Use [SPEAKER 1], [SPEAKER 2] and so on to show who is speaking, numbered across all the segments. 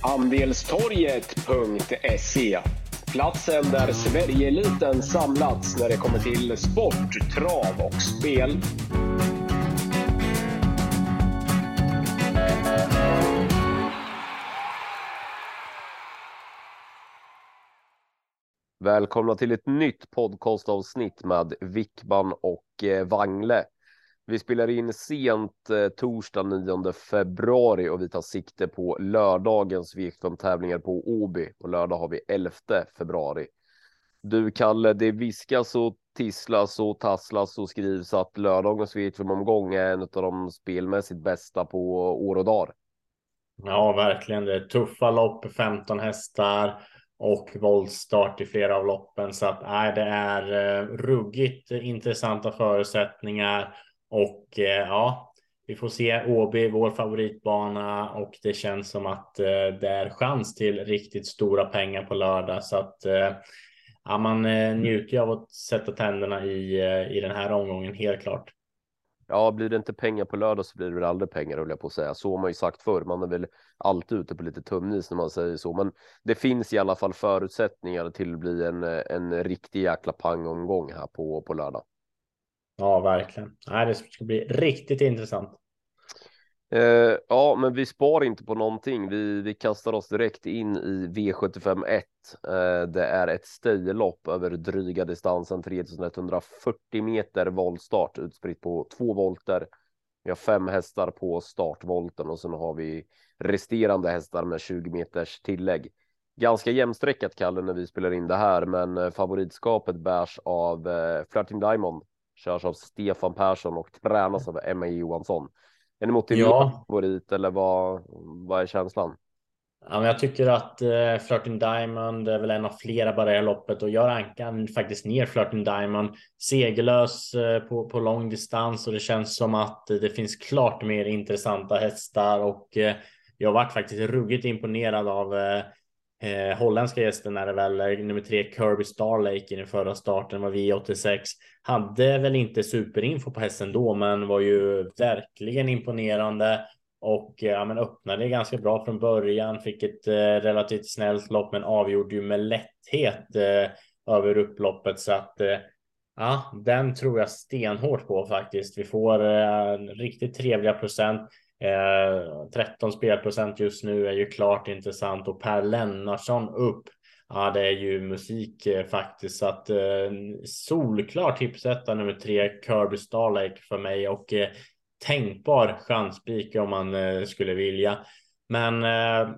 [SPEAKER 1] Andelstorget.se Platsen där Sverigeeliten samlats när det kommer till sport, trav och spel.
[SPEAKER 2] Välkomna till ett nytt podcastavsnitt med Wickman och eh, Wangle. Vi spelar in sent eh, torsdag 9 februari och vi tar sikte på lördagens V75 på Åby. På lördag har vi 11 februari. Du Kalle, det viskas och tisslas och tasslas och skrivs att lördagens V75-omgång är en av de spelmässigt bästa på år och dag.
[SPEAKER 3] Ja, verkligen. Det är tuffa lopp, 15 hästar och våldstart i flera av loppen. Så att nej, det är eh, ruggigt intressanta förutsättningar och eh, ja, vi får se Åby, vår favoritbana och det känns som att eh, det är chans till riktigt stora pengar på lördag så att eh, ja, man eh, njuter av att sätta tänderna i, eh, i den här omgången helt klart.
[SPEAKER 2] Ja, blir det inte pengar på lördag så blir det väl aldrig pengar höll jag på att säga. Så har man ju sagt förr. Man är väl alltid ute på lite tumnis när man säger så, men det finns i alla fall förutsättningar till att bli en, en riktig jäkla pangomgång här på, på lördag.
[SPEAKER 3] Ja, verkligen. Nej, det ska bli riktigt intressant.
[SPEAKER 2] Eh, ja, men vi spar inte på någonting. Vi, vi kastar oss direkt in i V75 1. Eh, det är ett stejlopp över dryga distansen 3140 meter voltstart utspritt på två volter. Vi har fem hästar på startvolten och sen har vi resterande hästar med 20 meters tillägg. Ganska jämnsträckat Kalle när vi spelar in det här, men eh, favoritskapet bärs av eh, Flirting Diamond körs av Stefan Persson och tränas av Emma Johansson. Är ni motiverad ja. favorit eller vad, vad är känslan?
[SPEAKER 3] Ja, men jag tycker att eh, Flirting Diamond är väl en av flera bara i loppet och jag rankar faktiskt ner Flirting Diamond segerlös eh, på, på lång distans och det känns som att eh, det finns klart mer intressanta hästar och eh, jag varit faktiskt ruggigt imponerad av eh, holländska gästen är det väl nummer tre Kirby Starlake i den förra starten var V86. Hade väl inte superinfo på hästen då, men var ju verkligen imponerande och eh, ja, men öppnade ganska bra från början. Fick ett eh, relativt snällt lopp, men avgjorde ju med lätthet eh, över upploppet så att eh, ja, den tror jag stenhårt på faktiskt. Vi får eh, riktigt trevliga procent. Eh, 13 spelprocent just nu är ju klart intressant och Per Lennartsson upp. Ja, det är ju musik eh, faktiskt så att eh, solklar tipsetta nummer tre Kirby Starlake för mig och eh, tänkbar chanspik om man eh, skulle vilja. Men eh,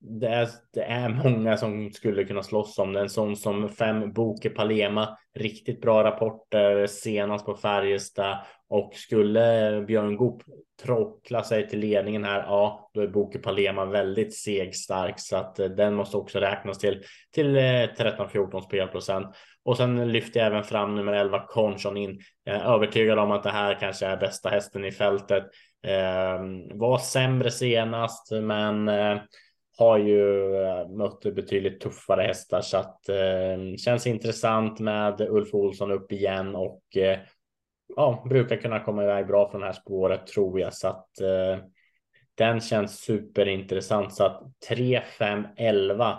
[SPEAKER 3] det är, det är många som skulle kunna slåss om den sån som fem Boke Palema. Riktigt bra rapporter senast på Färjestad och skulle Björn Goop trockla sig till ledningen här, ja, då är Boke Palema väldigt segstark så att eh, den måste också räknas till till eh, 13-14 spelprocent. Och sen lyfter jag även fram nummer 11 Conchon in. Jag är övertygad om att det här kanske är bästa hästen i fältet. Eh, var sämre senast, men eh, har ju eh, mött betydligt tuffare hästar så att eh, känns intressant med Ulf Olsson upp igen och eh, ja, brukar kunna komma iväg bra från det här spåret tror jag så att eh, den känns superintressant så att 3, 5, 11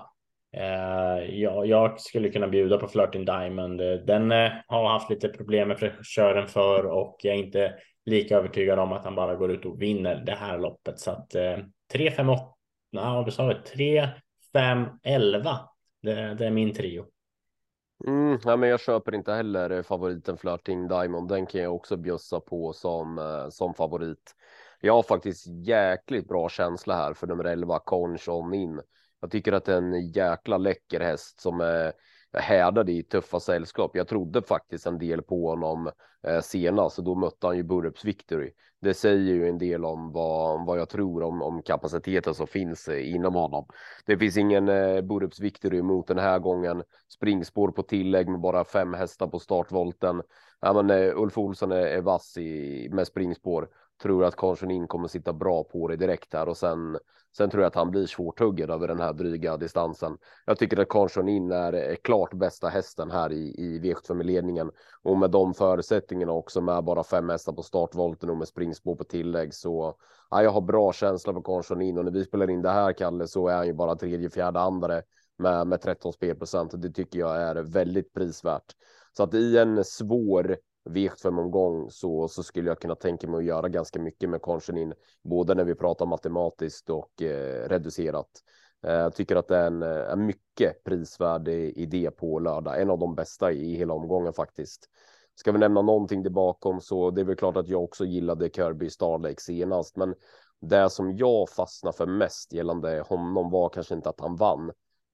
[SPEAKER 3] Eh, jag, jag skulle kunna bjuda på Flirting Diamond. Den eh, har haft lite problem med kören för och jag är inte lika övertygad om att han bara går ut och vinner det här loppet. Så att eh, 3, 5, 8 Nej, vad sa vi? 3, 5, 11. Det, det är min trio.
[SPEAKER 2] Mm, ja, men jag köper inte heller eh, favoriten Flirting Diamond. Den kan jag också bjussa på som, eh, som favorit. Jag har faktiskt jäkligt bra känsla här för nummer 11 Conch On in. Jag tycker att det är en jäkla läcker häst som är härdade i tuffa sällskap. Jag trodde faktiskt en del på honom eh, senast och då mötte han ju Burups Victory. Det säger ju en del om vad, vad jag tror om, om kapaciteten som finns eh, inom honom. Det finns ingen eh, Burrups Victory mot den här gången. Springspår på tillägg med bara fem hästar på startvolten. Ja, men, eh, Ulf Olsson är, är vass i, med springspår tror att Karlsson in kommer sitta bra på det direkt här och sen Sen tror jag att han blir svårtuggad över den här dryga distansen. Jag tycker att Karlsson in är klart bästa hästen här i, i V75 ledningen och med de förutsättningarna också med bara fem hästar på startvolten och med springspår på tillägg så ja, jag har bra känsla för Karlsson in och när vi spelar in det här Kalle så är han ju bara tredje, fjärde, andra med, med 13 spelprocent. Det tycker jag är väldigt prisvärt. Så att i en svår V75 omgång så, så skulle jag kunna tänka mig att göra ganska mycket med Konchanin, både när vi pratar matematiskt och eh, reducerat. Eh, jag tycker att det är en, eh, en mycket prisvärd idé på lördag, en av de bästa i hela omgången faktiskt. Ska vi nämna någonting där bakom så det är väl klart att jag också gillade Kirby Starlake senast, men det som jag fastnar för mest gällande honom var kanske inte att han vann,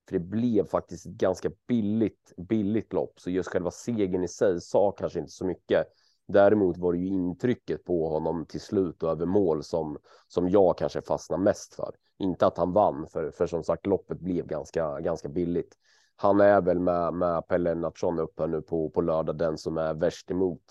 [SPEAKER 2] för det blev faktiskt ett ganska billigt, billigt lopp, så just själva segern i sig sa kanske inte så mycket. Däremot var det ju intrycket på honom till slut och över mål som, som jag kanske fastnar mest för. Inte att han vann, för, för som sagt loppet blev ganska, ganska billigt. Han är väl med, med Pelle Lennartsson uppe nu på, på lördag, den som är värst emot.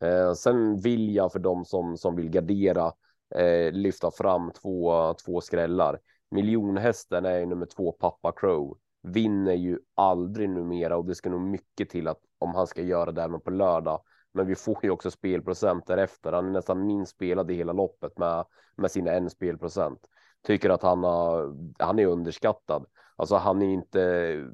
[SPEAKER 2] Eh, sen vill jag för dem som, som vill gardera eh, lyfta fram två, två skrällar miljonhästen är ju nummer två, Pappa Crow. Vinner ju aldrig numera och det ska nog mycket till att om han ska göra det även på lördag. Men vi får ju också spelprocent därefter. Han är nästan minst spelad i hela loppet med, med sina en spelprocent. Tycker att han, har, han är underskattad. Alltså han är inte,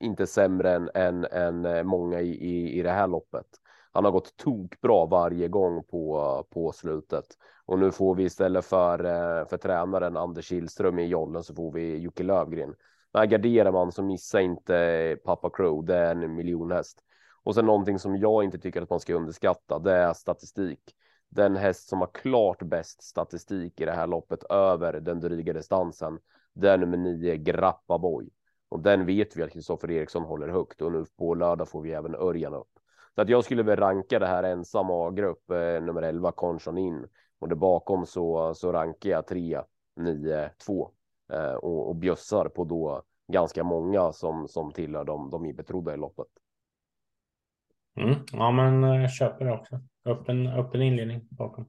[SPEAKER 2] inte sämre än, än, än eh, många i, i, i det här loppet. Han har gått tokbra varje gång på, på slutet. Och nu får vi istället för, eh, för tränaren Anders Kihlström i jollen så får vi Jocke Lövgren. Nej, garderar man så missa inte eh, Papa Crow, det är en miljonhäst. Och sen någonting som jag inte tycker att man ska underskatta, det är statistik. Den häst som har klart bäst statistik i det här loppet över den dryga distansen, det är nummer nio Grappa Boy. Och den vet vi att Kristoffer Eriksson håller högt och nu på lördag får vi även Örjan upp. Så att jag skulle väl ranka det här ensam A-grupp eh, nummer 11 Conchon in och där bakom så, så rankar jag 3, 9, 2 eh, och, och bjössar på då ganska många som, som tillhör de, de betrodda i loppet.
[SPEAKER 3] Mm. Ja, men jag eh, köper det också. Öppen, öppen inledning bakom.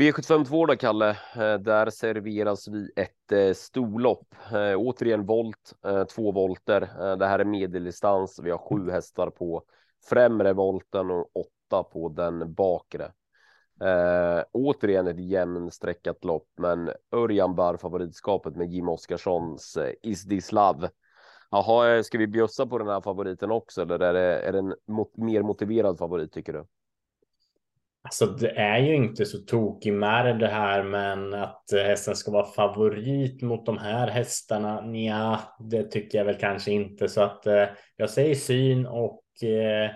[SPEAKER 2] V752 då, Kalle. Eh, där serveras vi ett eh, storlopp. Återigen volt, två volter. Det här är medeldistans. Vi har sju hästar på främre volten och åtta på den bakre. Eh, återigen ett jämnstreckat lopp, men Örjan bär favoritskapet med Jim Oskarssons eh, Is this love? Jaha, eh, ska vi bjussa på den här favoriten också eller är det, är det en mot, mer motiverad favorit tycker du?
[SPEAKER 3] Alltså det är ju inte så tokig med det här, men att eh, hästen ska vara favorit mot de här hästarna, ja, det tycker jag väl kanske inte. Så att eh, jag säger syn och eh,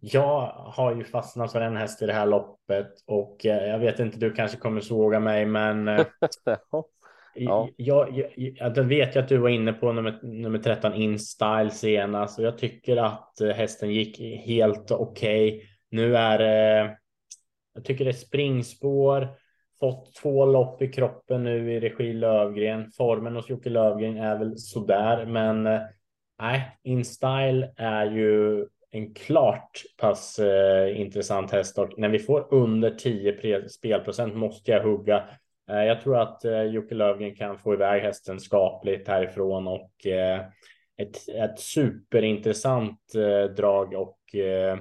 [SPEAKER 3] jag har ju fastnat för en häst i det här loppet och eh, jag vet inte, du kanske kommer såga mig, men eh, ja. jag, jag, jag, vet ju att du var inne på nummer, nummer 13 in style senast och jag tycker att eh, hästen gick helt okej. Okay. Nu är det, jag tycker det är springspår, fått två lopp i kroppen nu i regi Lövgren. Formen hos Jocke Lövgren är väl sådär, men nej, in style är ju en klart pass eh, intressant häst och när vi får under 10 spelprocent måste jag hugga. Eh, jag tror att eh, Jocke Lövgren kan få iväg hästen skapligt härifrån och eh, ett, ett superintressant eh, drag och eh,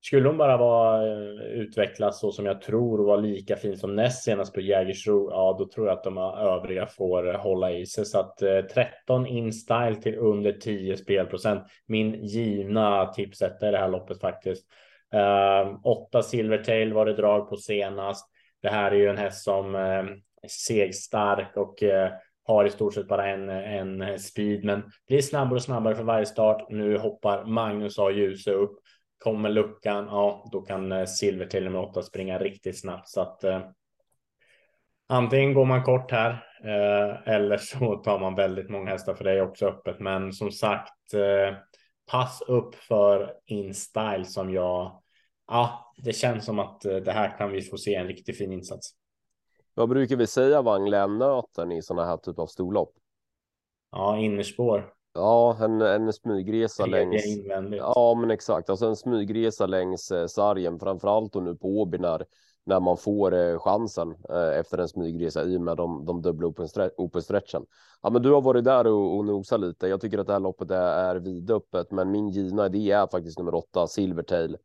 [SPEAKER 3] skulle hon bara vara eh, utvecklas så som jag tror och vara lika fin som näst senast på Jägersro, ja då tror jag att de övriga får eh, hålla i sig. Så att eh, 13 in style till under 10 spelprocent. Min givna tipsetta i det här loppet faktiskt. Eh, 8 Silvertail var det drag på senast. Det här är ju en häst som eh, är segstark och eh, har i stort sett bara en, en speed, men blir snabbare och snabbare för varje start. Nu hoppar Magnus A. Ljuse upp Kommer luckan, ja, då kan eh, Silver till nummer åtta springa riktigt snabbt så att eh, antingen går man kort här eh, eller så tar man väldigt många hästar för det är också öppet. Men som sagt, eh, pass upp för InStyle som jag. Ja, det känns som att eh, det här kan vi få se en riktigt fin insats.
[SPEAKER 2] Vad brukar vi säga Wanglen nöten i sådana här typ av storlopp?
[SPEAKER 3] Ja, innerspår.
[SPEAKER 2] Ja, en, en smygresa längs.
[SPEAKER 3] Invändigt.
[SPEAKER 2] Ja, men exakt. Alltså en smygresa längs eh, sargen, framförallt och nu på Åby när, när man får eh, chansen eh, efter en smygresa i och med de, de dubbla open, open stretchen. Ja, men du har varit där och, och nosat lite. Jag tycker att det här loppet är, är vidöppet, men min givna idé är faktiskt nummer åtta, Silvertail.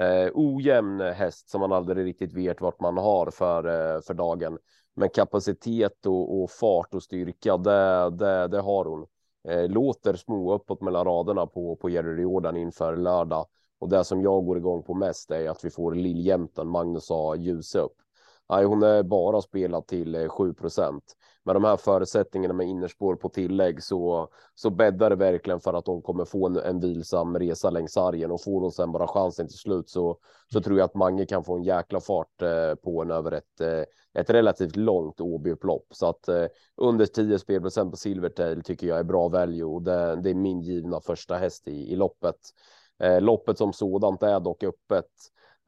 [SPEAKER 2] Eh, ojämn häst som man aldrig riktigt vet vart man har för, eh, för dagen. Men kapacitet och, och, fart och styrka, det, det, det har hon. Eh, låter små uppåt mellan raderna på, på Jerry Jordan inför lördag. Och det som jag går igång på mest är att vi får lilljämten Magnus A. Ljuse upp. Nej, hon är bara spelat till eh, 7 procent med de här förutsättningarna med innerspår på tillägg så, så bäddar det verkligen för att de kommer få en, en vilsam resa längs sargen och får hon sen bara chansen till slut så, så tror jag att Mange kan få en jäkla fart eh, på en över ett, eh, ett relativt långt Åby-upplopp. Så att eh, under 10 spelprocent på Silvertail tycker jag är bra value och det, det är min givna första häst i, i loppet. Eh, loppet som sådant är dock öppet.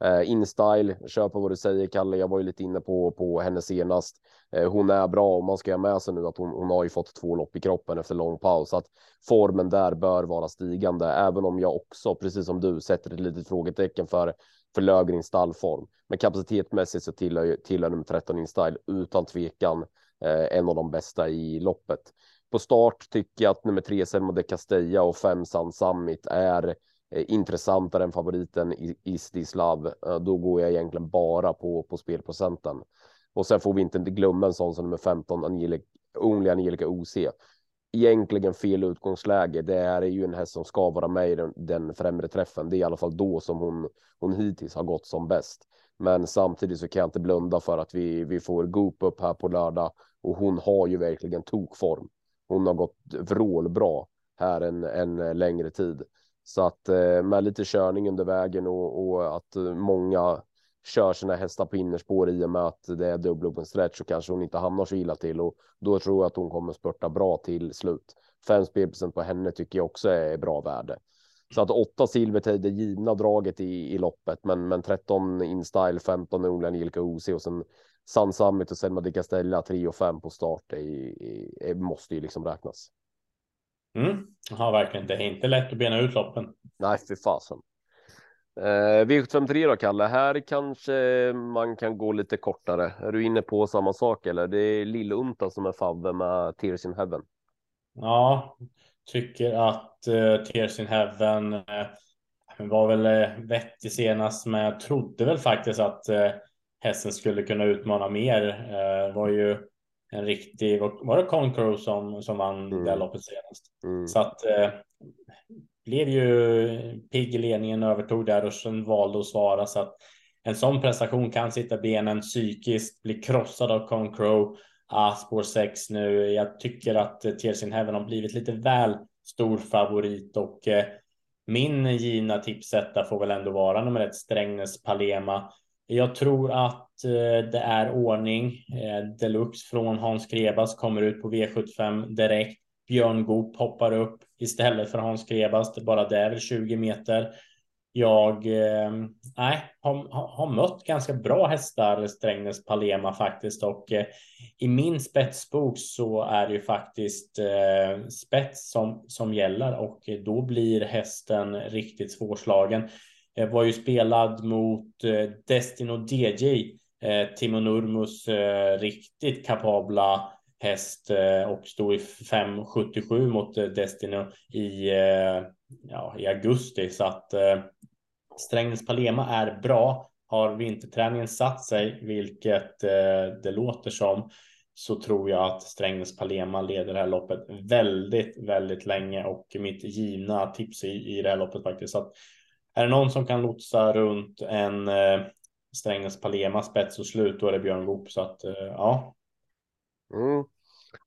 [SPEAKER 2] Eh, InStyle, kör på vad du säger Kalle. Jag var ju lite inne på, på henne senast. Eh, hon är bra och man ska ha med sig nu att hon, hon har ju fått två lopp i kroppen efter lång paus. Så att formen där bör vara stigande, även om jag också, precis som du, sätter ett litet frågetecken för för Löfgrens stallform. Men kapacitetmässigt så tillhör, tillhör nummer 13 InStyle utan tvekan eh, en av de bästa i loppet. På start tycker jag att nummer tre Selma de Castella och fem Sun Summit är Eh, Eh, intressantare än favoriten Istislav, eh, då går jag egentligen bara på, på spelprocenten. Och sen får vi inte glömma en sån som nummer 15, Angelica, Only Angelica OC. Egentligen fel utgångsläge. Det är ju en häst som ska vara med i den, den främre träffen. Det är i alla fall då som hon, hon hittills har gått som bäst. Men samtidigt så kan jag inte blunda för att vi, vi får Goop upp här på lördag och hon har ju verkligen tokform. Hon har gått vrålbra här en, en längre tid. Så att eh, med lite körning under vägen och, och att eh, många kör sina hästar på innerspår i och med att det är dubbel open stretch så kanske hon inte hamnar så illa till och då tror jag att hon kommer spurta bra till slut. 5 spelprocent på henne tycker jag också är bra värde. Så att 8 Silvertide det givna draget i, i loppet, men, men 13 InStyle, 15 Ola Angelica OC och sen Sun Summit och Selma Di Castella 3 och 5 på start. Det måste ju liksom räknas.
[SPEAKER 3] Mm. Ja, verkligen. Det är inte lätt att bena ut loppen.
[SPEAKER 2] Nej, för fasen. Eh, V753 då, Kalle. Här kanske man kan gå lite kortare. Är du inne på samma sak eller? Det är Lill-Unta som är favve med Tears in Heaven.
[SPEAKER 3] Ja, tycker att uh, Tears in Heaven uh, var väl uh, vettig senast, men jag trodde väl faktiskt att uh, hästen skulle kunna utmana mer. Uh, var ju en riktig, var det Concro som, som vann mm. det loppet senast? Mm. Så att eh, blev ju pigg i ledningen, övertog där och sen valde att svara så att en sån prestation kan sitta benen psykiskt, bli krossad av Concro. Ah, spår 6 nu. Jag tycker att Tears in Heaven har blivit lite väl stor favorit och eh, min givna tipsetta får väl ändå vara nummer ett Strängnäs Palema. Jag tror att eh, det är ordning. Eh, deluxe från Hans Krebas kommer ut på V75 direkt. Björn Goop hoppar upp istället för Hans Krebas. Det bara det är väl 20 meter. Jag eh, har, har mött ganska bra hästar, Strängnäs Palema faktiskt. Och eh, i min spetsbok så är det ju faktiskt eh, spets som, som gäller och eh, då blir hästen riktigt svårslagen. Eh, var ju spelad mot eh, Destino DJ, eh, Timo Nurmus riktigt kapabla häst och stod i 5,77 mot Destino i, ja, i augusti. Så att Strängnäs Palema är bra. Har vinterträningen satt sig, vilket det låter som, så tror jag att Strängnäs Palema leder det här loppet väldigt, väldigt länge och mitt givna tips i, i det här loppet faktiskt. Så att är det någon som kan lotsa runt en eh, Strängnäs Palema spets och slut, då är det Björn Goop. Så att eh, ja.
[SPEAKER 2] Mm.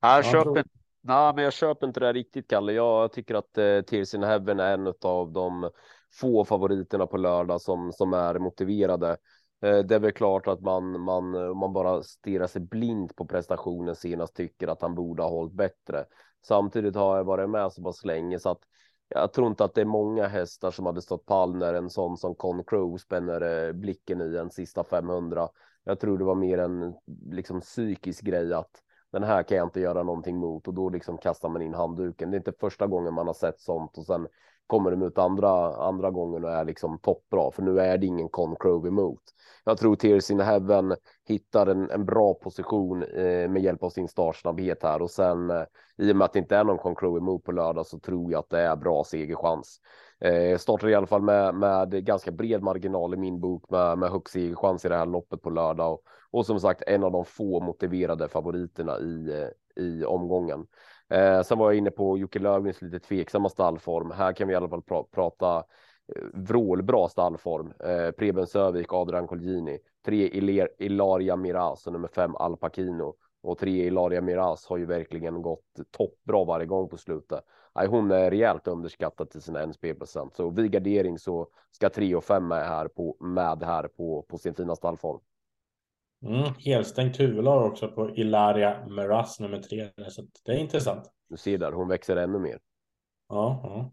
[SPEAKER 2] Jag, köper, tror... nej, men jag köper inte det riktigt, Kalle. Jag tycker att eh, Tears in Heaven är en av de få favoriterna på lördag som, som är motiverade. Eh, det är väl klart att man, man, man bara stirrar sig blind på prestationen senast tycker att han borde ha hållit bättre. Samtidigt har jag varit med så pass länge så att jag tror inte att det är många hästar som hade stått pall när en sån som Con Crow spänner eh, blicken i en sista 500. Jag tror det var mer en liksom psykisk grej att den här kan jag inte göra någonting mot och då liksom kastar man in handduken. Det är inte första gången man har sett sånt och sen kommer de ut andra andra gången och är liksom toppbra, för nu är det ingen Concrove emot. Jag tror Tears in Heaven hittar en, en bra position eh, med hjälp av sin startsnabbhet här och sen eh, i och med att det inte är någon Concrow emot på lördag så tror jag att det är bra segerchans. Eh, startar i alla fall med, med ganska bred marginal i min bok med, med högst segerchans i det här loppet på lördag och, och som sagt en av de få motiverade favoriterna i, eh, i omgången. Eh, sen var jag inne på Jocke Löfgrens lite tveksamma stallform. Här kan vi i alla fall pra prata eh, vrålbra stallform. Eh, Preben Sövik, Adrian Colgjini, tre Ilaria Miraz och nummer fem Al Pacino och tre Ilaria Miraz har ju verkligen gått toppbra varje gång på slutet. Nej, hon är rejält underskattad till sina NSP-procent, så vid gardering så ska tre och fem med här på med här på på sin fina stallform.
[SPEAKER 3] Mm, helstängt huvudlag också på Ilaria Miraz nummer tre, så det är intressant.
[SPEAKER 2] Du ser där, hon växer ännu mer.
[SPEAKER 3] Ja. ja.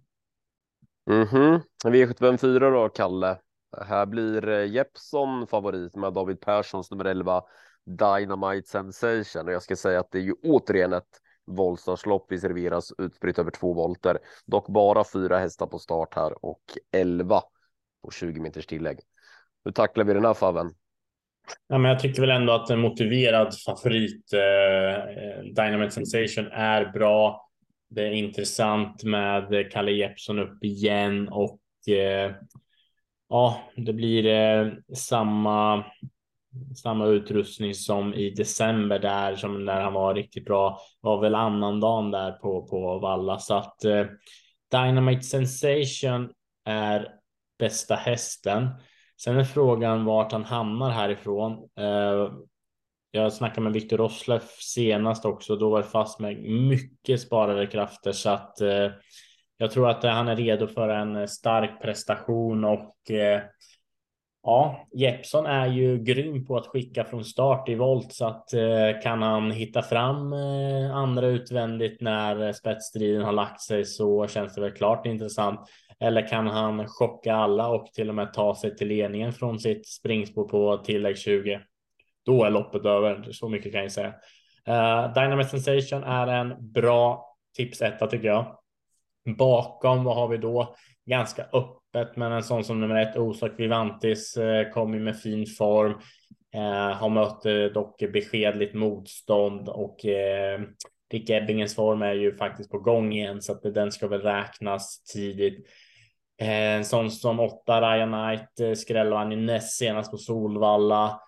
[SPEAKER 2] Mm V75 4 då, Kalle. Här blir eh, Jeppson favorit med David Perssons nummer 11 Dynamite Sensation och jag ska säga att det är ju återigen ett voltstartslopp vi serveras utspritt över två volter. Dock bara fyra hästar på start här och 11 på 20 meters tillägg. Hur tacklar vi den här faven?
[SPEAKER 3] Ja, men jag tycker väl ändå att en motiverad favorit eh, eh Dynamite Sensation är bra. Det är intressant med Kalle Jeppsson upp igen och eh, ja, det blir eh, samma samma utrustning som i december där som när han var riktigt bra var väl annandagen där på på Valla så att eh, Dynamite Sensation är bästa hästen. Sen är frågan vart han hamnar härifrån. Eh, jag snackade med Viktor Rosleff senast också. Då var det fast med mycket sparade krafter så att eh, jag tror att eh, han är redo för en eh, stark prestation och eh, Ja, Jeppson är ju grym på att skicka från start i volt så att eh, kan han hitta fram eh, andra utvändigt när eh, spetsstriden har lagt sig så känns det väl klart intressant. Eller kan han chocka alla och till och med ta sig till ledningen från sitt springspår på tillägg 20? Då är loppet över. Så mycket kan jag säga. Uh, Dynamite Sensation är en bra tipsetta tycker jag. Bakom, vad har vi då? Ganska öppet, men en sån som nummer ett, Osak Vivantis, kommer kom ju med fin form. Eh, har mött eh, dock beskedligt motstånd och eh, Rick Ebbingens form är ju faktiskt på gång igen så att den ska väl räknas tidigt. Eh, en sån som åtta Ryan Knight skrällde han ju näst senast på Solvalla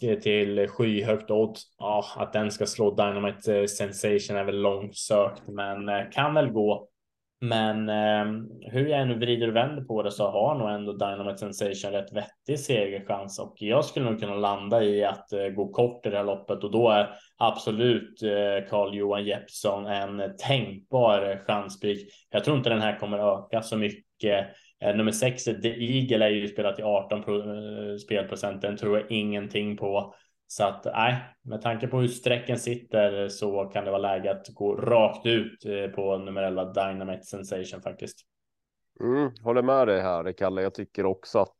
[SPEAKER 3] till skyhögt odds. Ja, att den ska slå Dynamite Sensation är väl långsökt, men kan väl gå. Men eh, hur jag än vrider och vänder på det så har nog ändå Dynamite Sensation rätt vettig segerchans och jag skulle nog kunna landa i att eh, gå kort i det här loppet och då är absolut eh, Carl Johan Jeppsson en tänkbar chanspik. Jag tror inte den här kommer öka så mycket. Eh, nummer sex, The Eagle, är ju spelat till 18 pro, eh, spelprocent. Den tror jag ingenting på. Så att nej, med tanke på hur sträcken sitter så kan det vara läge att gå rakt ut eh, på nummer 11 Dynamite Sensation faktiskt.
[SPEAKER 2] Mm, håller med dig här, Kalle. Jag tycker också att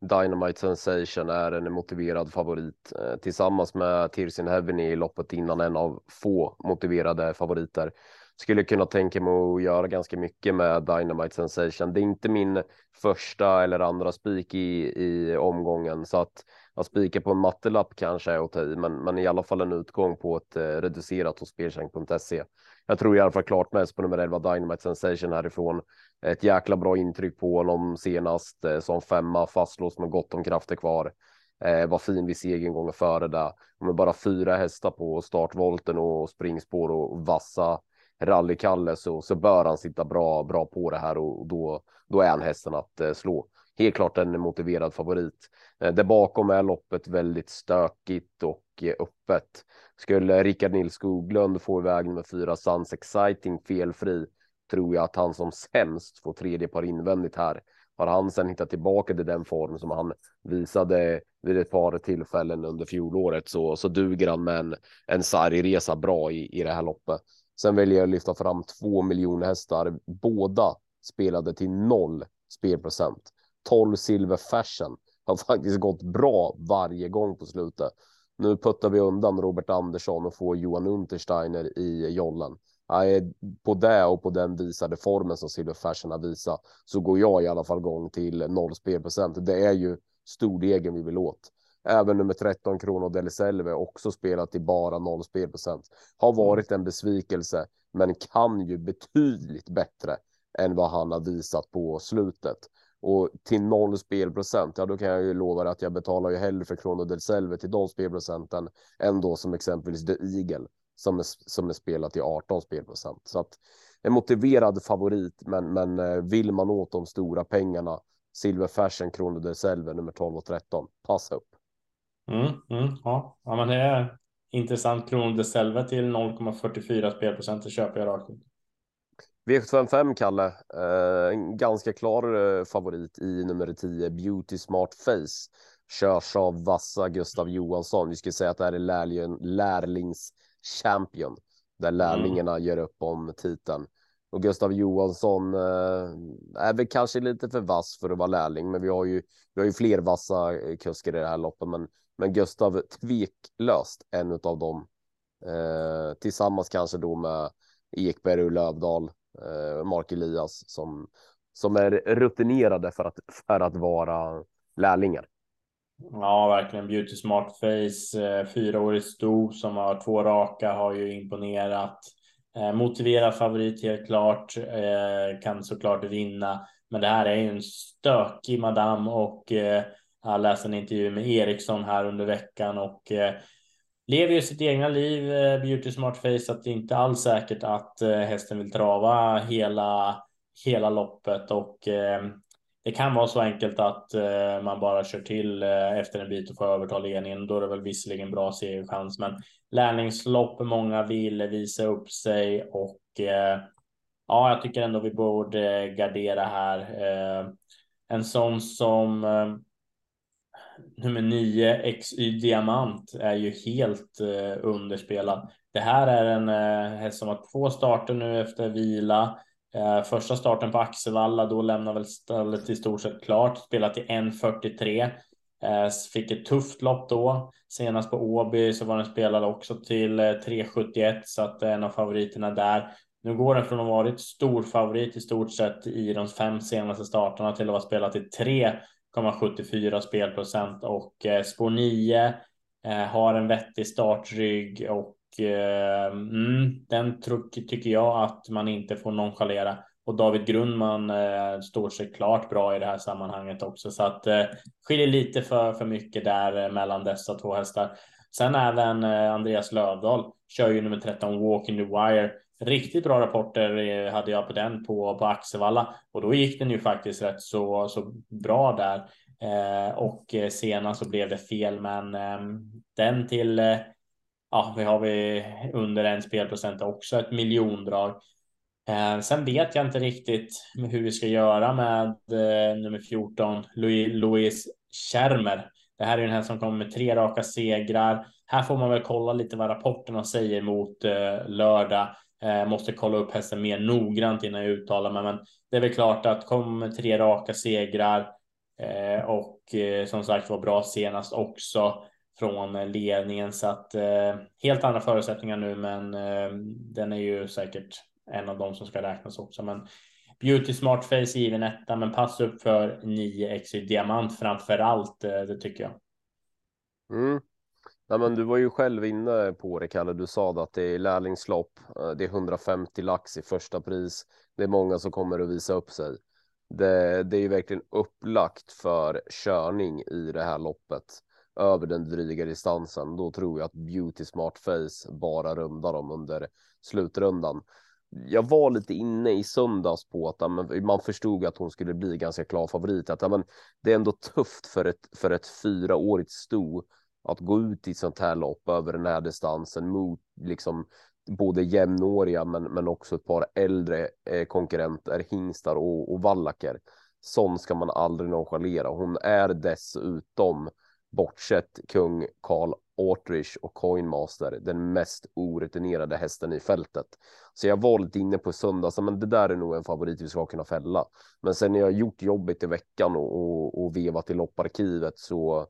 [SPEAKER 2] Dynamite Sensation är en motiverad favorit eh, tillsammans med Tirsin Heaven i loppet innan en av få motiverade favoriter. Skulle kunna tänka mig att göra ganska mycket med Dynamite Sensation. Det är inte min första eller andra spik i, i omgången så att att spika på en mattelapp kanske är att ta i, men, men i alla fall en utgång på ett eh, reducerat hos spelkäng.se. Jag tror i alla fall klart mest på nummer 11 Dynamite Sensation härifrån. Ett jäkla bra intryck på honom senast eh, som femma fastlåst med gott om krafter kvar. Eh, var fin vid segern gånger före där. Med bara fyra hästar på startvolten och springspår och vassa rallykalle så, så bör han sitta bra, bra på det här och, och då, då är han hästen att eh, slå helt klart en motiverad favorit. Eh, där bakom är loppet väldigt stökigt och eh, öppet. Skulle Rickard Nils Skoglund få iväg nummer fyra Suns Exciting felfri tror jag att han som sämst får tredje par invändigt här. Har han sedan hittat tillbaka till den form som han visade vid ett par tillfällen under fjolåret så, så duger han med en, en sargresa bra i, i det här loppet. Sen väljer jag att lyfta fram två miljoner hästar. Båda spelade till noll spelprocent. 12 silver fashion har faktiskt gått bra varje gång på slutet. Nu puttar vi undan Robert Andersson och får Johan Untersteiner i jollen. På det och på den visade formen som Silver Fashion har visat så går jag i alla fall gång till noll spelprocent. Det är ju stordegen vi vill åt. Även nummer 13 Krono Deliselve också spelat i bara noll spelprocent. Har varit en besvikelse, men kan ju betydligt bättre än vad han har visat på slutet. Och till noll spelprocent, ja då kan jag ju lova dig att jag betalar ju hellre för Krono del Selve till de spelprocenten än då som exempelvis The Eagle som är, som är spelat i 18 spelprocent. Så att en motiverad favorit, men, men eh, vill man åt de stora pengarna Silver Fashion Krono del Selve nummer 12 och 13, passa upp.
[SPEAKER 3] Mm, mm, ja. ja, men det är intressant. Krono del Selve till 0,44 spelprocent, det köper jag rakt ut.
[SPEAKER 2] V755 Kalle, eh, en ganska klar eh, favorit i nummer 10 Beauty Smart Face. Körs av vassa Gustav Johansson. Vi skulle säga att det här är lärling, lärlings champion där mm. lärlingarna mm. gör upp om titeln. Och Gustav Johansson eh, är väl kanske lite för vass för att vara lärling, men vi har ju, vi har ju fler vassa kuskar i det här loppet. Men, men Gustav tveklöst en av dem. Eh, tillsammans kanske då med Ekberg och Lövdal Eh, Mark Elias som, som är rutinerade för att, för att vara lärlingar.
[SPEAKER 3] Ja, verkligen. Beauty Smart Face, eh, fyraårig sto som har två raka, har ju imponerat. Eh, motiverad favorit helt klart, eh, kan såklart vinna. Men det här är ju en stökig madam och jag läste en intervju med Eriksson här under veckan och lever ju sitt egna liv, eh, Beauty Smart Face, att det inte alls säkert att eh, hästen vill trava hela, hela loppet och eh, det kan vara så enkelt att man bara kör till efter en bit och får överta ledningen. Då är det väl visserligen bra segerchans, men lärlingslopp, många vill visa upp sig och ja, jag tycker ändå vi borde gardera här. En sån som nummer 9 XY Diamant är ju helt eh, underspelad. Det här är en eh, häst som har två starter nu efter vila. Eh, första starten på Axevalla, då lämnar väl stället i stort sett klart. Spelat i 1.43. Eh, fick ett tufft lopp då. Senast på Åby så var den spelad också till eh, 3.71 så att eh, en av favoriterna där. Nu går den från att ha varit stor favorit i stort sett i de fem senaste starterna till att vara spelat i 3 0,74 spelprocent och eh, spår 9 eh, har en vettig startrygg och eh, mm, den tycker jag att man inte får nonchalera. Och David Grundman eh, står sig klart bra i det här sammanhanget också så att eh, skiljer lite för, för mycket där eh, mellan dessa två hästar. Sen även eh, Andreas Lövdahl kör ju nummer 13 Walk in the Wire Riktigt bra rapporter eh, hade jag på den på, på Axevalla och då gick den ju faktiskt rätt så, så bra där. Eh, och eh, senast så blev det fel, men eh, den till eh, ja, vi har vi under en spelprocent också ett miljondrag. Eh, sen vet jag inte riktigt hur vi ska göra med eh, nummer 14, Louis, Louis Schermer. Det här är den här som kommer med tre raka segrar. Här får man väl kolla lite vad rapporterna säger mot eh, lördag. Eh, måste kolla upp hästen mer noggrant innan jag uttalar mig, men det är väl klart att kom tre raka segrar eh, och eh, som sagt var bra senast också från ledningen så att eh, helt andra förutsättningar nu, men eh, den är ju säkert en av dem som ska räknas också. Men Beauty Smart Face given etta, men pass upp för 9 x diamant framför allt. Eh, det tycker jag.
[SPEAKER 2] Mm. Nej, men du var ju själv inne på det, Kalle. Du sa att det är lärlingslopp. Eh, det är 150 lax i första pris. Det är många som kommer att visa upp sig. Det, det är ju verkligen upplagt för körning i det här loppet över den dryga distansen. Då tror jag att Beauty Smart Face bara rundar dem under slutrundan. Jag var lite inne i söndags på att man förstod att hon skulle bli ganska klar favorit. Att men, det är ändå tufft för ett, för ett fyraårigt sto att gå ut i sånt här lopp över den här distansen mot liksom både jämnåriga men, men också ett par äldre eh, konkurrenter, hingstar och, och vallacker. Sån ska man aldrig nonchalera. Hon är dessutom, bortsett kung Karl Autrich och Coinmaster, den mest orutinerade hästen i fältet. Så jag var lite inne på söndags, men det där är nog en favorit vi ska kunna fälla. Men sen när jag gjort jobbet i veckan och, och, och vevat i lopparkivet så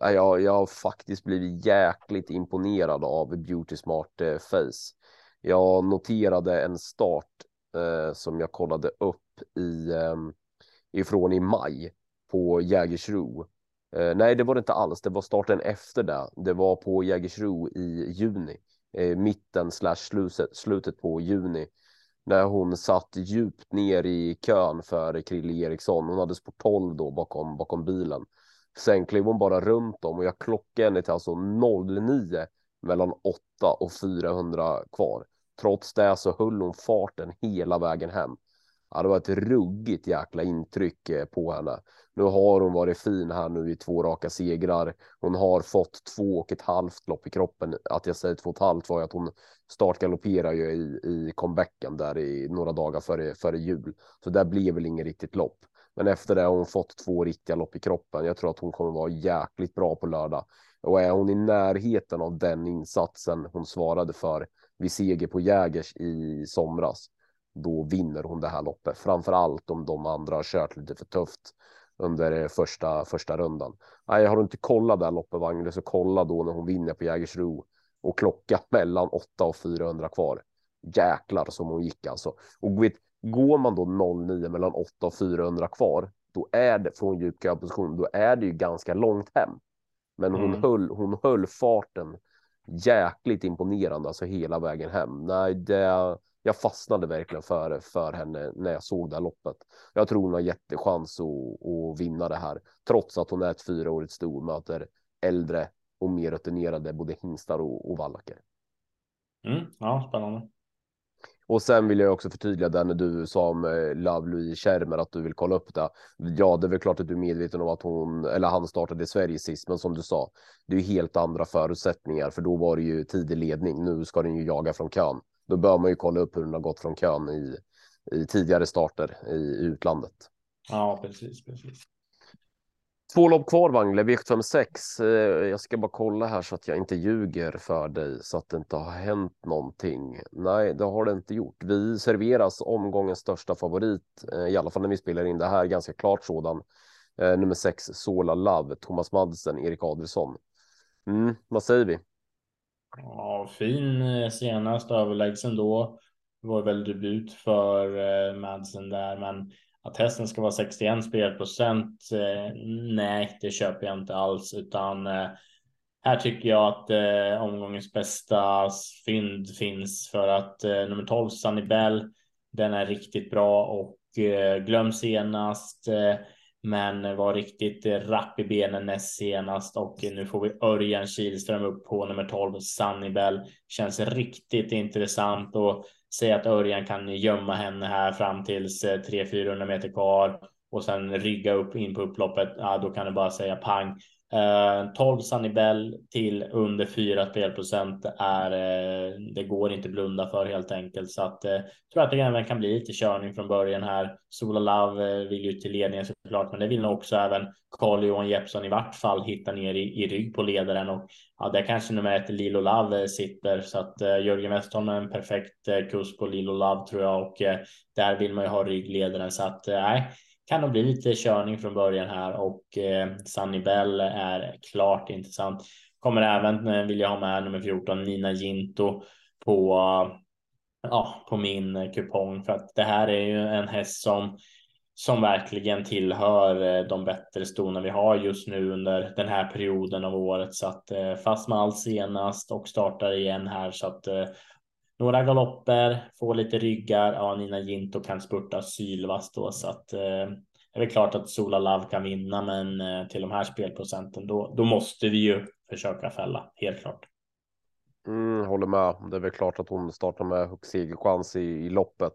[SPEAKER 2] jag, jag har faktiskt blivit jäkligt imponerad av Beauty Smart eh, Face. Jag noterade en start eh, som jag kollade upp i eh, ifrån i maj på Jägersro. Eh, nej, det var det inte alls. Det var starten efter det. Det var på Jägersro i juni, eh, mitten slash slutet, slutet på juni när hon satt djupt ner i kön för Krille Eriksson. Hon hade spår 12 då bakom, bakom bilen. Sen klev hon bara runt dem och jag klockade henne till alltså 09 mellan 8 och 400 kvar. Trots det så höll hon farten hela vägen hem. Ja, det var ett ruggigt jäkla intryck eh, på henne. Nu har hon varit fin här nu i två raka segrar. Hon har fått två och ett halvt lopp i kroppen. Att jag säger två och ett halvt var ju att hon startgalopperar ju i, i comebacken där i några dagar före, före jul. Så där blev väl inget riktigt lopp. Men efter det har hon fått två riktiga lopp i kroppen. Jag tror att hon kommer vara jäkligt bra på lördag. Och är hon i närheten av den insatsen hon svarade för vid seger på Jägers i somras, då vinner hon det här loppet. Framför allt om de andra har kört lite för tufft under första, första rundan. Nej, har du inte kollat det här loppet Wangler så kolla då när hon vinner på Jägersro och klocka mellan 8 och 400 kvar. Jäklar som hon gick alltså. Och vet, går man då 09 mellan 8 och 400 kvar, då är det från djup position, då är det ju ganska långt hem. Men hon mm. höll, hon höll farten jäkligt imponerande, alltså hela vägen hem. Nej, det, jag fastnade verkligen för, för henne när jag såg det här loppet. Jag tror hon har jättechans att, att vinna det här, trots att hon är ett fyraårigt sto möter äldre och mer rutinerade både hingstar och, och vallacker.
[SPEAKER 3] Mm, ja, spännande.
[SPEAKER 2] Och sen vill jag också förtydliga det när du sa om eh, Love Louise Schermer att du vill kolla upp det. Ja, det är väl klart att du är medveten om att hon eller han startade i Sverige sist, men som du sa, det är ju helt andra förutsättningar, för då var det ju tidig ledning. Nu ska den ju jaga från kön. Då bör man ju kolla upp hur den har gått från kön i, i tidigare starter i utlandet.
[SPEAKER 3] Ja, precis, precis.
[SPEAKER 2] Två lopp kvar Wangle, V756. Jag ska bara kolla här så att jag inte ljuger för dig så att det inte har hänt någonting. Nej, det har det inte gjort. Vi serveras omgångens största favorit, eh, i alla fall när vi spelar in det här, ganska klart sådan. Eh, nummer sex, Sola Love, Thomas Madsen, Erik Adelsson. Mm, vad säger vi?
[SPEAKER 3] Ja, fin eh, senast överlägsen då. Det var väl debut för Madsen där, men att hästen ska vara 61 spelprocent. Eh, nej, det köper jag inte alls, utan eh, här tycker jag att eh, omgångens bästa fynd finns för att eh, nummer 12 Sunny Bell, den är riktigt bra och eh, glöm senast. Eh, men var riktigt rapp i benen näst senast och nu får vi Örjan Kihlström upp på nummer 12 Sunnybell. Känns riktigt intressant och Säg att Örjan kan gömma henne här fram tills eh, 300-400 meter kvar och sen rygga upp in på upploppet. Ja, då kan du bara säga pang. Eh, 12 Sanibel till under 4 spelprocent är eh, det går inte blunda för helt enkelt. Så att jag eh, tror att det även kan bli lite körning från början här. Sola Love eh, vill ju till ledningen såklart, men det vill nog också även Carl Johan Jeppsson i vart fall hitta ner i, i rygg på ledaren. Och ja, det kanske nummer ett Lilo Love eh, sitter. Så att Jörgen Westholm är en perfekt kurs på Lilo Love tror jag. Och där vill man ju ha ryggledaren. Så att nej kan nog bli lite körning från början här och eh, Sunny Bell är klart intressant. Kommer även eh, vilja ha med nummer 14 Nina Ginto på ja, på min kupong för att det här är ju en häst som som verkligen tillhör eh, de bättre stona vi har just nu under den här perioden av året så att eh, fast med allt senast och startar igen här så att några galopper, få lite ryggar. Ja, Nina Ginto kan spurta sylvast då så att eh, det är väl klart att Sola Love kan vinna, men eh, till de här spelprocenten då, då måste vi ju försöka fälla helt klart.
[SPEAKER 2] Mm, håller med. Det är väl klart att hon startar med hög segerchans i, i loppet.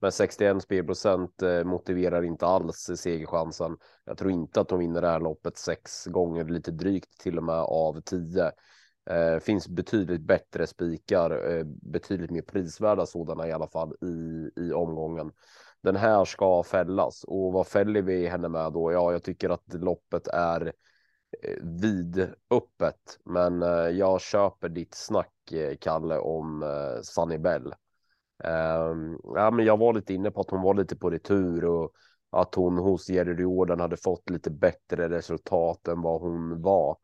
[SPEAKER 2] Men 61 spelprocent eh, motiverar inte alls segerchansen. Jag tror inte att hon vinner det här loppet sex gånger, lite drygt till och med av tio. Eh, finns betydligt bättre spikar, eh, betydligt mer prisvärda sådana i alla fall i, i omgången. Den här ska fällas och vad fäller vi henne med då? Ja, jag tycker att loppet är eh, men eh, jag köper ditt snack eh, Kalle om eh, Sunny Bell. Ehm, ja, men jag var lite inne på att hon var lite på retur och att hon hos Jerry Jordan hade fått lite bättre resultat än vad hon var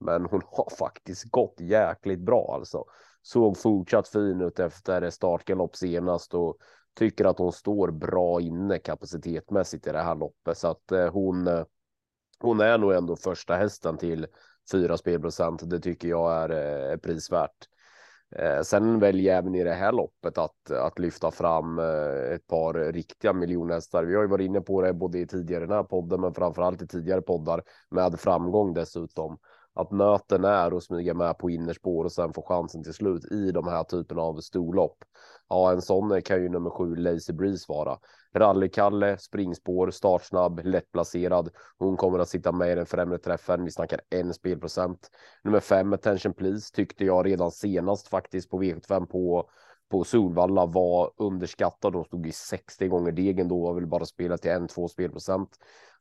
[SPEAKER 2] men hon har faktiskt gått jäkligt bra alltså. Såg fortsatt fin ut efter startgalopp senast och tycker att hon står bra inne kapacitetmässigt i det här loppet så att eh, hon. Eh, hon är nog ändå första hästen till 4 spelprocent. Det tycker jag är, eh, är prisvärt. Sen väljer jag även i det här loppet att, att lyfta fram ett par riktiga miljonhästar. Vi har ju varit inne på det både i tidigare den här podden, men framförallt i tidigare poddar med framgång dessutom. Att nöten är och smyga med på innerspår och sen få chansen till slut i de här typen av storlopp. Ja, en sån kan ju nummer sju Lazy Breeze vara. Rallykalle, springspår, startsnabb, lättplacerad. Hon kommer att sitta med i den främre träffen. Vi snackar en spelprocent. Nummer fem Attention Please tyckte jag redan senast faktiskt på V75 på på Solvalla var underskattad. De stod i 60 gånger degen då och vill bara spela till en, två spelprocent.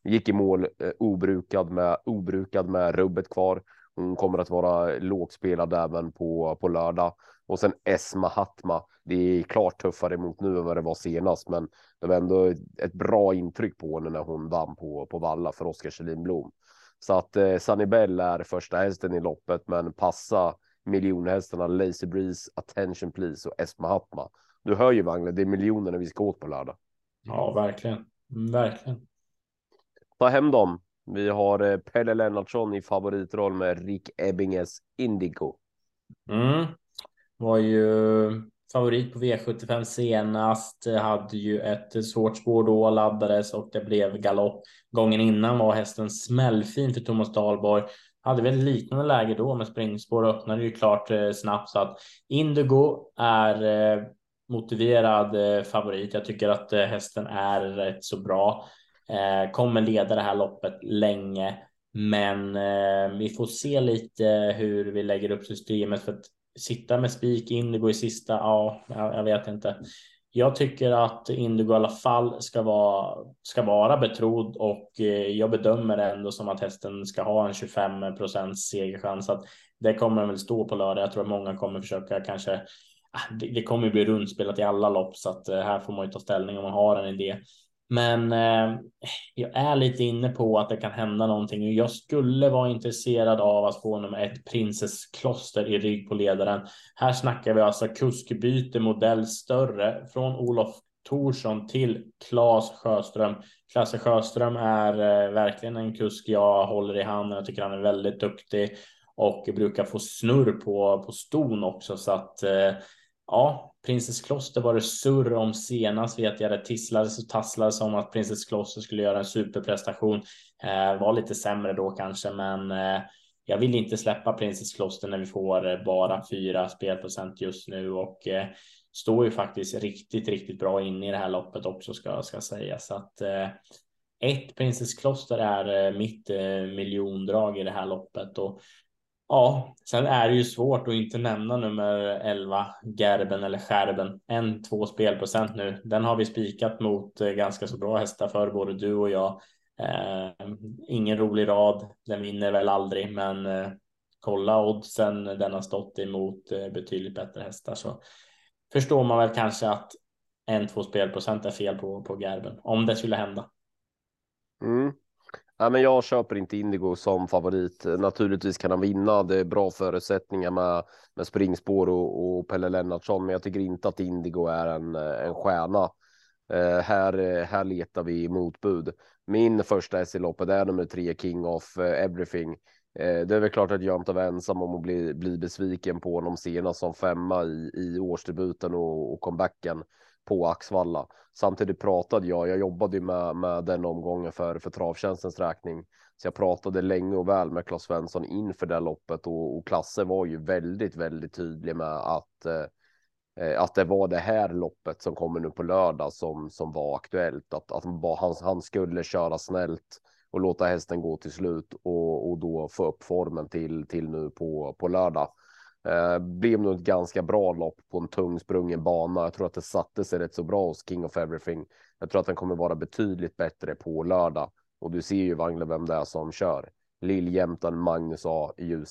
[SPEAKER 2] Gick i mål eh, obrukad med obrukad med rubbet kvar. Hon kommer att vara lågspelad även på på lördag och sen Esma Hatma. Det är klart tuffare mot nu än vad det var senast, men det var ändå ett bra intryck på henne när hon vann på på valla för Oskar Kjellin Blom. Så att eh, Sanibel är första hästen i loppet, men passa miljonhästarna Lazy Breeze, Attention Please och Esma Hatma. Du hör ju Wangle, det är miljonerna vi ska åt på lördag.
[SPEAKER 3] Ja, verkligen. Verkligen.
[SPEAKER 2] Ta hem dem. Vi har eh, Pelle Lennartsson i favoritroll med Rick Ebbinges Indigo.
[SPEAKER 3] Mm. Var ju eh, favorit på V75 senast. Hade ju ett eh, svårt spår då, laddades och det blev galopp. Gången innan var hästen smällfin för Thomas Dahlborg. Hade väl liknande läge då med springspår och öppnade ju klart eh, snabbt så att Indigo är eh, motiverad eh, favorit. Jag tycker att hästen är rätt så bra. Eh, kommer leda det här loppet länge, men eh, vi får se lite hur vi lägger upp systemet för att sitta med spik Indigo i sista. Ja, jag vet inte. Jag tycker att Indigo i alla fall ska vara, ska vara betrodd och eh, jag bedömer ändå som att hästen ska ha en 25 procents segerchans. Att det kommer den väl stå på lördag. Jag tror att många kommer försöka kanske. Ah, det, kommer bli rundspelat i alla lopp så att här får man ju ta ställning om man har en idé. Men eh, jag är lite inne på att det kan hända någonting. Jag skulle vara intresserad av att få nummer ett Princess Kloster i rygg på ledaren. Här snackar vi alltså kuskbyte modell större från Olof Torsson till Claes Sjöström. Klasse Sjöström är eh, verkligen en kusk jag håller i handen. Jag tycker han är väldigt duktig och brukar få snurr på, på ston också så att eh, ja, Prinsesskloster var det surr om senast vet jag. Det tisslades och tasslades om att Prinsesskloster skulle göra en superprestation. Eh, var lite sämre då kanske, men eh, jag vill inte släppa Prinsesskloster när vi får eh, bara fyra spelprocent just nu och eh, står ju faktiskt riktigt, riktigt bra in i det här loppet också ska ska säga så att eh, ett Prinsesskloster är eh, mitt eh, miljondrag i det här loppet och Ja, sen är det ju svårt att inte nämna nummer 11 Gerben eller Skärben. En två spelprocent nu. Den har vi spikat mot eh, ganska så bra hästar för både du och jag. Eh, ingen rolig rad. Den vinner väl aldrig, men eh, kolla oddsen den har stått emot eh, betydligt bättre hästar så förstår man väl kanske att en två spelprocent är fel på på Gerben om det skulle hända.
[SPEAKER 2] Mm. Nej, men jag köper inte Indigo som favorit. Naturligtvis kan han vinna. Det är bra förutsättningar med, med springspår och, och Pelle Lennartsson, men jag tycker inte att Indigo är en, en stjärna. Eh, här, här letar vi motbud. Min första S i loppet är nummer tre King of eh, Everything. Eh, det är väl klart att jag inte var ensam om att bli, bli besviken på honom senast som femma i, i årsdebuten och, och comebacken på Axvalla. Samtidigt pratade jag, jag jobbade med, med den omgången för, för travtjänstens räkning. Så jag pratade länge och väl med Claes Svensson inför det loppet och, och Klasse var ju väldigt, väldigt tydlig med att eh, att det var det här loppet som kommer nu på lördag som som var aktuellt. Att, att han, han skulle köra snällt och låta hästen gå till slut och, och då få upp formen till till nu på på lördag. Eh, blev nog ett ganska bra lopp på en tung sprungen bana. Jag tror att det satte sig rätt så bra hos King of Everything. Jag tror att den kommer vara betydligt bättre på lördag och du ser ju Wangle vem det är som kör. Lilljämtan Magnus A i.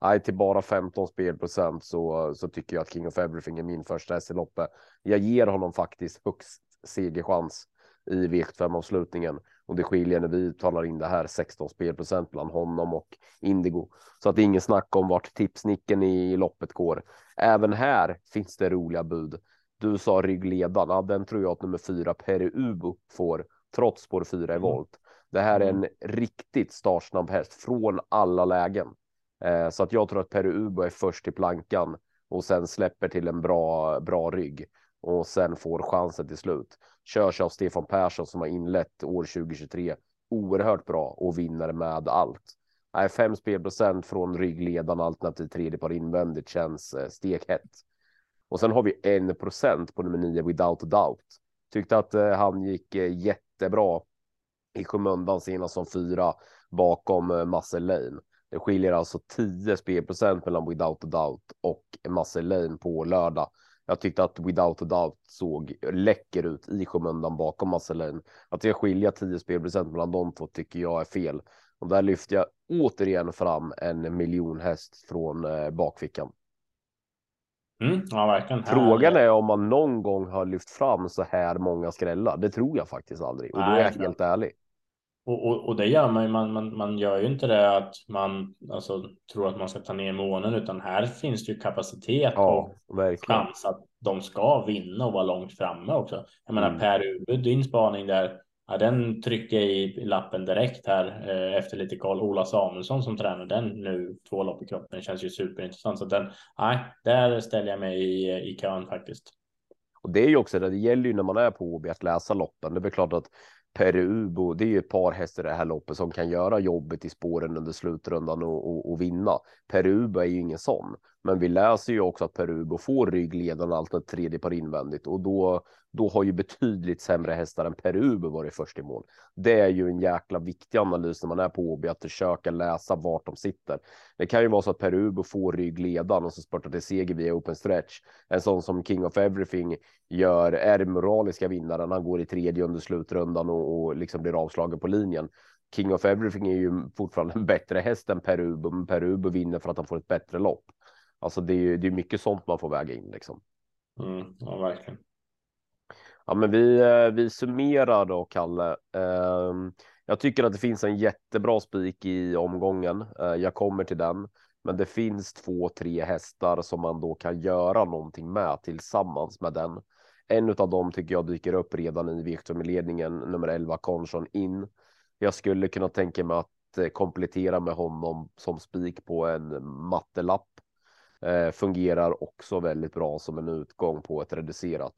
[SPEAKER 2] Nej, till bara 15 spelprocent så, så tycker jag att King of Everything är min första häst i loppet. Jag ger honom faktiskt högst segerchans i V75 avslutningen och det skiljer när vi talar in det här 16 spelprocent bland honom och Indigo så att det är ingen snack om vart tipsnicken i loppet går. Även här finns det roliga bud. Du sa ryggledan, ja, den tror jag att nummer fyra Peri Ubo får trots spår fyra i mm. volt. Det här är en riktigt startsnabb häst från alla lägen. Eh, så att jag tror att Peri Ubo är först i plankan och sen släpper till en bra, bra rygg och sen får chansen till slut. Körs av Stefan Persson som har inlett år 2023 oerhört bra och vinner med allt. Nej, fem spelprocent från ryggledaren alternativt tredje par invändigt känns eh, stekhett. Och sen har vi en procent på nummer nio without a doubt. Tyckte att eh, han gick eh, jättebra i skymundan senast som fyra bakom eh, Muscle Lane. Det skiljer alltså 10 spelprocent mellan without a doubt och Muscle Lane på lördag. Jag tyckte att Without a Doubt såg läcker ut i skymundan bakom Muscle Att det skilja 10 spelprocent mellan de två tycker jag är fel. Och där lyfter jag återigen fram en miljonhäst från eh, bakfickan.
[SPEAKER 3] Mm, ja.
[SPEAKER 2] Frågan är om man någon gång har lyft fram så här många skrällar. Det tror jag faktiskt aldrig och då är jag helt ärlig.
[SPEAKER 3] Och, och, och, det gör man ju. Man, man, man gör ju inte det att man alltså, tror att man ska ta ner månen, utan här finns det ju kapacitet ja, och verkligen. chans att de ska vinna och vara långt framme också. Jag menar mm. Per Uwe, din spaning där, ja, den trycker jag i lappen direkt här eh, efter lite koll. Ola Samuelsson som tränar den nu två lopp i kroppen känns ju superintressant. Så den, nej, där ställer jag mig i, i kön faktiskt.
[SPEAKER 2] Och det är ju också det, det gäller ju när man är på OB att läsa loppen. Det är klart att Perubo, det är ju ett par hästar i det här loppet som kan göra jobbet i spåren under slutrundan och, och, och vinna. Perubo är ju ingen sån, men vi läser ju också att Perubo får ryggledaren alternativt tredje par invändigt och då då har ju betydligt sämre hästar än Perubo varit först i mål. Det är ju en jäkla viktig analys när man är på Åby att försöka läsa vart de sitter. Det kan ju vara så att Perubo får ryggledan och så spurtar till seger via open stretch. En sån som King of Everything gör är den moraliska vinnaren. Han går i tredje under slutrundan och, och liksom blir avslagen på linjen. King of Everything är ju fortfarande en bättre häst än Perubo, men Perubo vinner för att han får ett bättre lopp. Alltså det är ju det är mycket sånt man får väga in liksom.
[SPEAKER 3] Mm, ja, verkligen.
[SPEAKER 2] Ja, men vi, eh, vi summerar då, Kalle. Ehm, jag tycker att det finns en jättebra spik i omgången. Eh, jag kommer till den, men det finns två, tre hästar som man då kan göra någonting med tillsammans med den. En av dem tycker jag dyker upp redan i V75-ledningen, nummer 11, Conchon in. Jag skulle kunna tänka mig att eh, komplettera med honom som spik på en mattelapp. Eh, fungerar också väldigt bra som en utgång på ett reducerat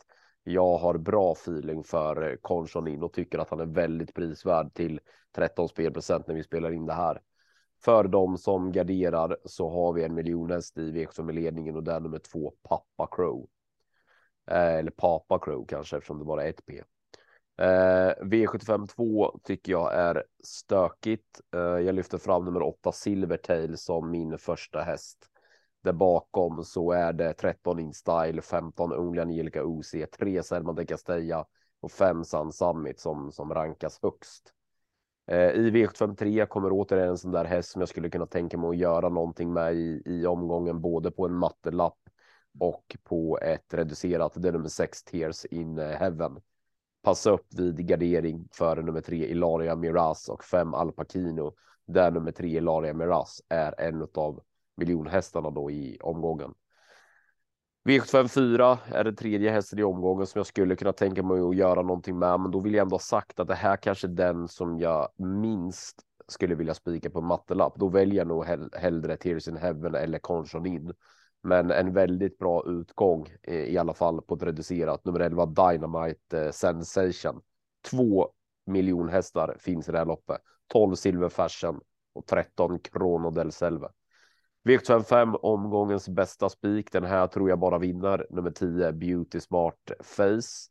[SPEAKER 2] jag har bra feeling för eh, Conchonin och tycker att han är väldigt prisvärd till 13 spelprocent när vi spelar in det här. För de som garderar så har vi en miljon häst i V75 ledningen och där nummer två pappa Crow. Eh, eller Papa Crow kanske eftersom det bara är ett P. Eh, V75 2 tycker jag är stökigt. Eh, jag lyfter fram nummer 8 Silvertail som min första häst. Där bakom så är det 13 InStyle, 15 Only Angelica OC, 3 Selma de Castella och 5 Sun Summit som, som rankas högst. Eh, I V753 kommer återigen en sån där häst som jag skulle kunna tänka mig att göra någonting med i, i omgången, både på en mattelapp och på ett reducerat. Det är nummer 6 Tears in Heaven. Passa upp vid gardering för nummer 3 Ilaria Miraz och 5 Alpacino. Där nummer 3 Ilaria Miraz är en av miljonhästarna då i omgången. V754 är den tredje hästen i omgången som jag skulle kunna tänka mig att göra någonting med, men då vill jag ändå ha sagt att det här kanske är den som jag minst skulle vilja spika på mattelapp. Då väljer jag nog hellre Tears in Heaven eller Conchon in. Men en väldigt bra utgång eh, i alla fall på ett reducerat nummer 11 Dynamite eh, Sensation. Två miljonhästar finns i det här loppet. 12 Silver Fashion och 13 Krono del Selve. V75 omgångens bästa spik. Den här tror jag bara vinner. Nummer 10 Beauty Smart Face.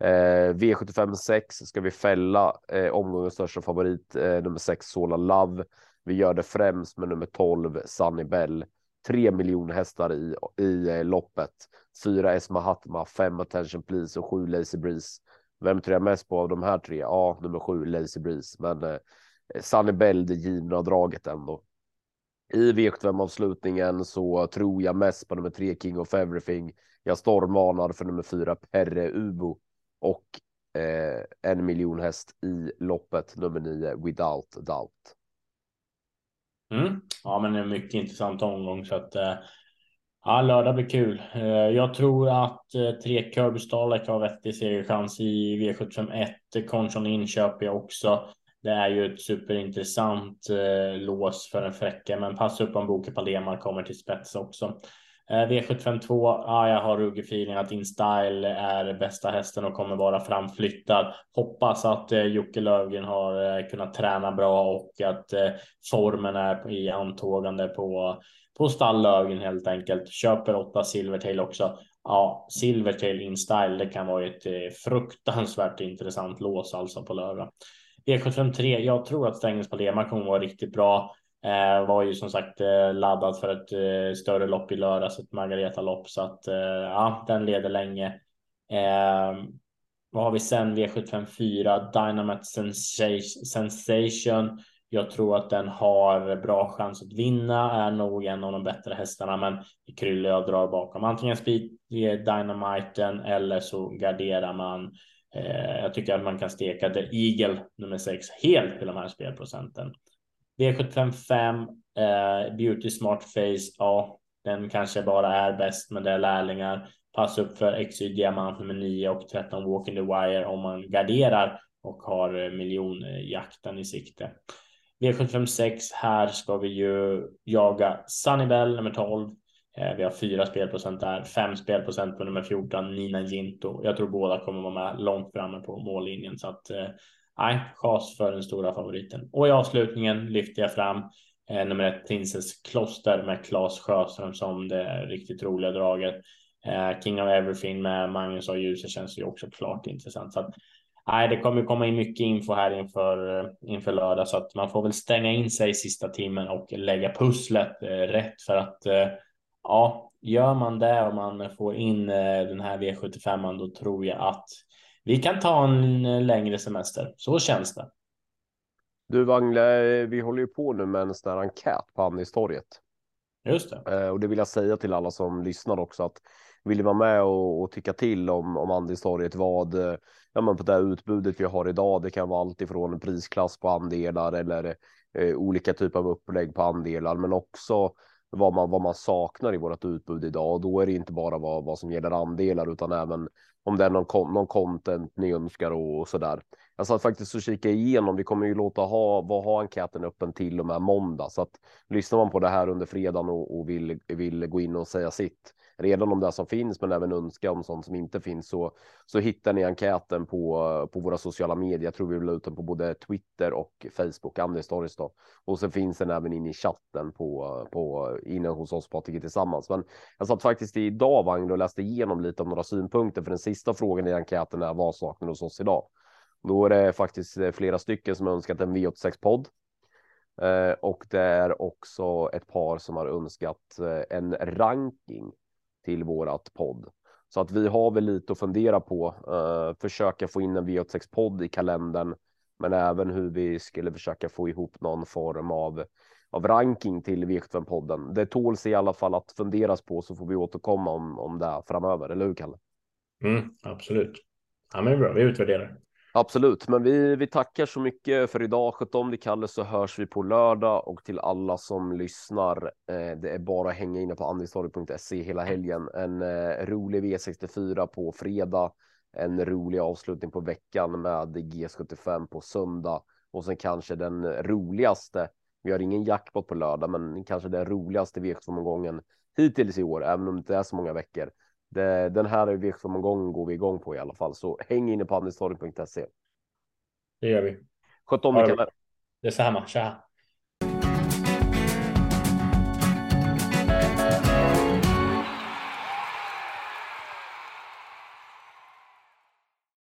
[SPEAKER 2] Eh, V75 6 ska vi fälla eh, omgångens största favorit eh, nummer 6 Sola Love. Vi gör det främst med nummer 12 Sunny Bell. 3 miljoner hästar i, i eh, loppet. 4 Esma Hatma, 5 Attention Please och 7 Lazy Breeze. Vem tror jag mest på av de här tre? Ja, nummer 7 Lazy Breeze, men eh, Sunny Bell det givna draget ändå. I V75 avslutningen så tror jag mest på nummer tre King of Everything. Jag stormvarnar för nummer fyra Perre Ubo och eh, en miljon häst i loppet nummer nio without doubt.
[SPEAKER 3] Mm. Ja, men en mycket intressant omgång så att eh, ja, lördag blir kul. Eh, jag tror att eh, tre Kirby Starlight har vettig segerchans i V751. Conchon inköper jag också. Det är ju ett superintressant eh, lås för en fräcka, men passa upp om Boke Palema kommer till spets också. Eh, V752, ja, jag har ruggig feeling att InStyle är bästa hästen och kommer vara framflyttad. Hoppas att eh, Jocke Lövgren har eh, kunnat träna bra och att eh, formen är i antågande på, på stall Lövgren helt enkelt. Köper åtta Silvertail också. Ja, Silvertail InStyle, det kan vara ett eh, fruktansvärt intressant lås alltså på lördag. E V753, jag tror att Strängnäs Palema kommer vara riktigt bra. Eh, var ju som sagt eh, laddad för ett eh, större lopp i lördags, ett Margareta-lopp, så att eh, ja, den leder länge. Eh, vad har vi sen? V754 Dynamite Sensation. Jag tror att den har bra chans att vinna, är nog en av de bättre hästarna, men Krylle jag drar bakom. Antingen speed eh, Dynamiten eller så garderar man. Eh, jag tycker att man kan steka The Eagle nummer sex helt till de här spelprocenten. V755 eh, Beauty Smart Face. Ja, den kanske bara är bäst, men det är lärlingar. Pass upp för XY Diamant nummer 9 och 13 Walk in the Wire om man garderar och har miljonjakten i sikte. V756 här ska vi ju jaga Sunnybell nummer 12. Eh, vi har fyra spelprocent där, fem spelprocent på nummer 14 Nina Ginto. Jag tror båda kommer vara med långt framme på mållinjen så att eh, nej, chas för den stora favoriten. Och i avslutningen lyfter jag fram eh, nummer ett Princess Kloster med Claes Sjöström som det riktigt roliga draget. Eh, King of Everything med Magnus och ljuset känns ju också klart intressant. Så att, nej, det kommer komma in mycket info här inför, eh, inför lördag så att man får väl stänga in sig i sista timmen och lägga pusslet eh, rätt för att eh, ja, gör man det och man får in eh, den här V75 då tror jag att vi kan ta en längre semester. Så känns det.
[SPEAKER 2] Du Wangle, vi håller ju på nu med en sån här enkät på Andistorget.
[SPEAKER 3] Just det.
[SPEAKER 2] Eh, och det vill jag säga till alla som lyssnar också att vill ni vara med och, och tycka till om, om Andistorget vad, ja men på det utbudet vi har idag, det kan vara allt ifrån prisklass på andelar eller eh, olika typer av upplägg på andelar, men också vad man, vad man saknar i vårt utbud idag. Och då är det inte bara vad, vad som gäller andelar utan även om det är någon, någon content ni önskar och, och så där. Jag satt faktiskt och kikade igenom. Vi kommer ju låta ha, vad ha enkäten öppen till och med måndag. Så att lyssnar man på det här under fredagen och, och vill, vill gå in och säga sitt redan om det som finns, men även önska om sånt som inte finns så, så hittar ni enkäten på, på våra sociala medier. Jag tror vi vill ut den på både Twitter och Facebook, Anders Stories då. Och så finns den även inne i chatten på, på inne hos oss Patrik tillsammans. Men jag satt faktiskt idag Vagn och läste igenom lite om några synpunkter för den sista frågan i enkäten är vad saknar hos oss idag? Då är det faktiskt eh, flera stycken som önskat en V86 podd. Eh, och det är också ett par som har önskat eh, en ranking till vårat podd. Så att vi har väl lite att fundera på. eh, försöka få in en V86 podd i kalendern, men även hur vi skulle försöka få ihop någon form av av ranking till V75 podden. Det tåls i alla fall att funderas på så får vi återkomma om, om det framöver, eller hur Kalle?
[SPEAKER 3] Mm, absolut. Ja, men bra, vi utvärderar.
[SPEAKER 2] Absolut, men vi, vi tackar så mycket för idag. Sköt om dig Kalle så hörs vi på lördag och till alla som lyssnar. Eh, det är bara att hänga inne på andistorg.se hela helgen. En eh, rolig V64 på fredag, en rolig avslutning på veckan med G75 på söndag och sen kanske den roligaste. Vi har ingen jackpot på lördag, men kanske den roligaste V75-omgången hittills i år, även om det inte är så många veckor. Det, den här V75-omgången går vi igång på i alla fall, så häng inne på andelstorg.se.
[SPEAKER 3] Det gör vi.
[SPEAKER 2] Sköt om dig,
[SPEAKER 3] Detsamma. Tja.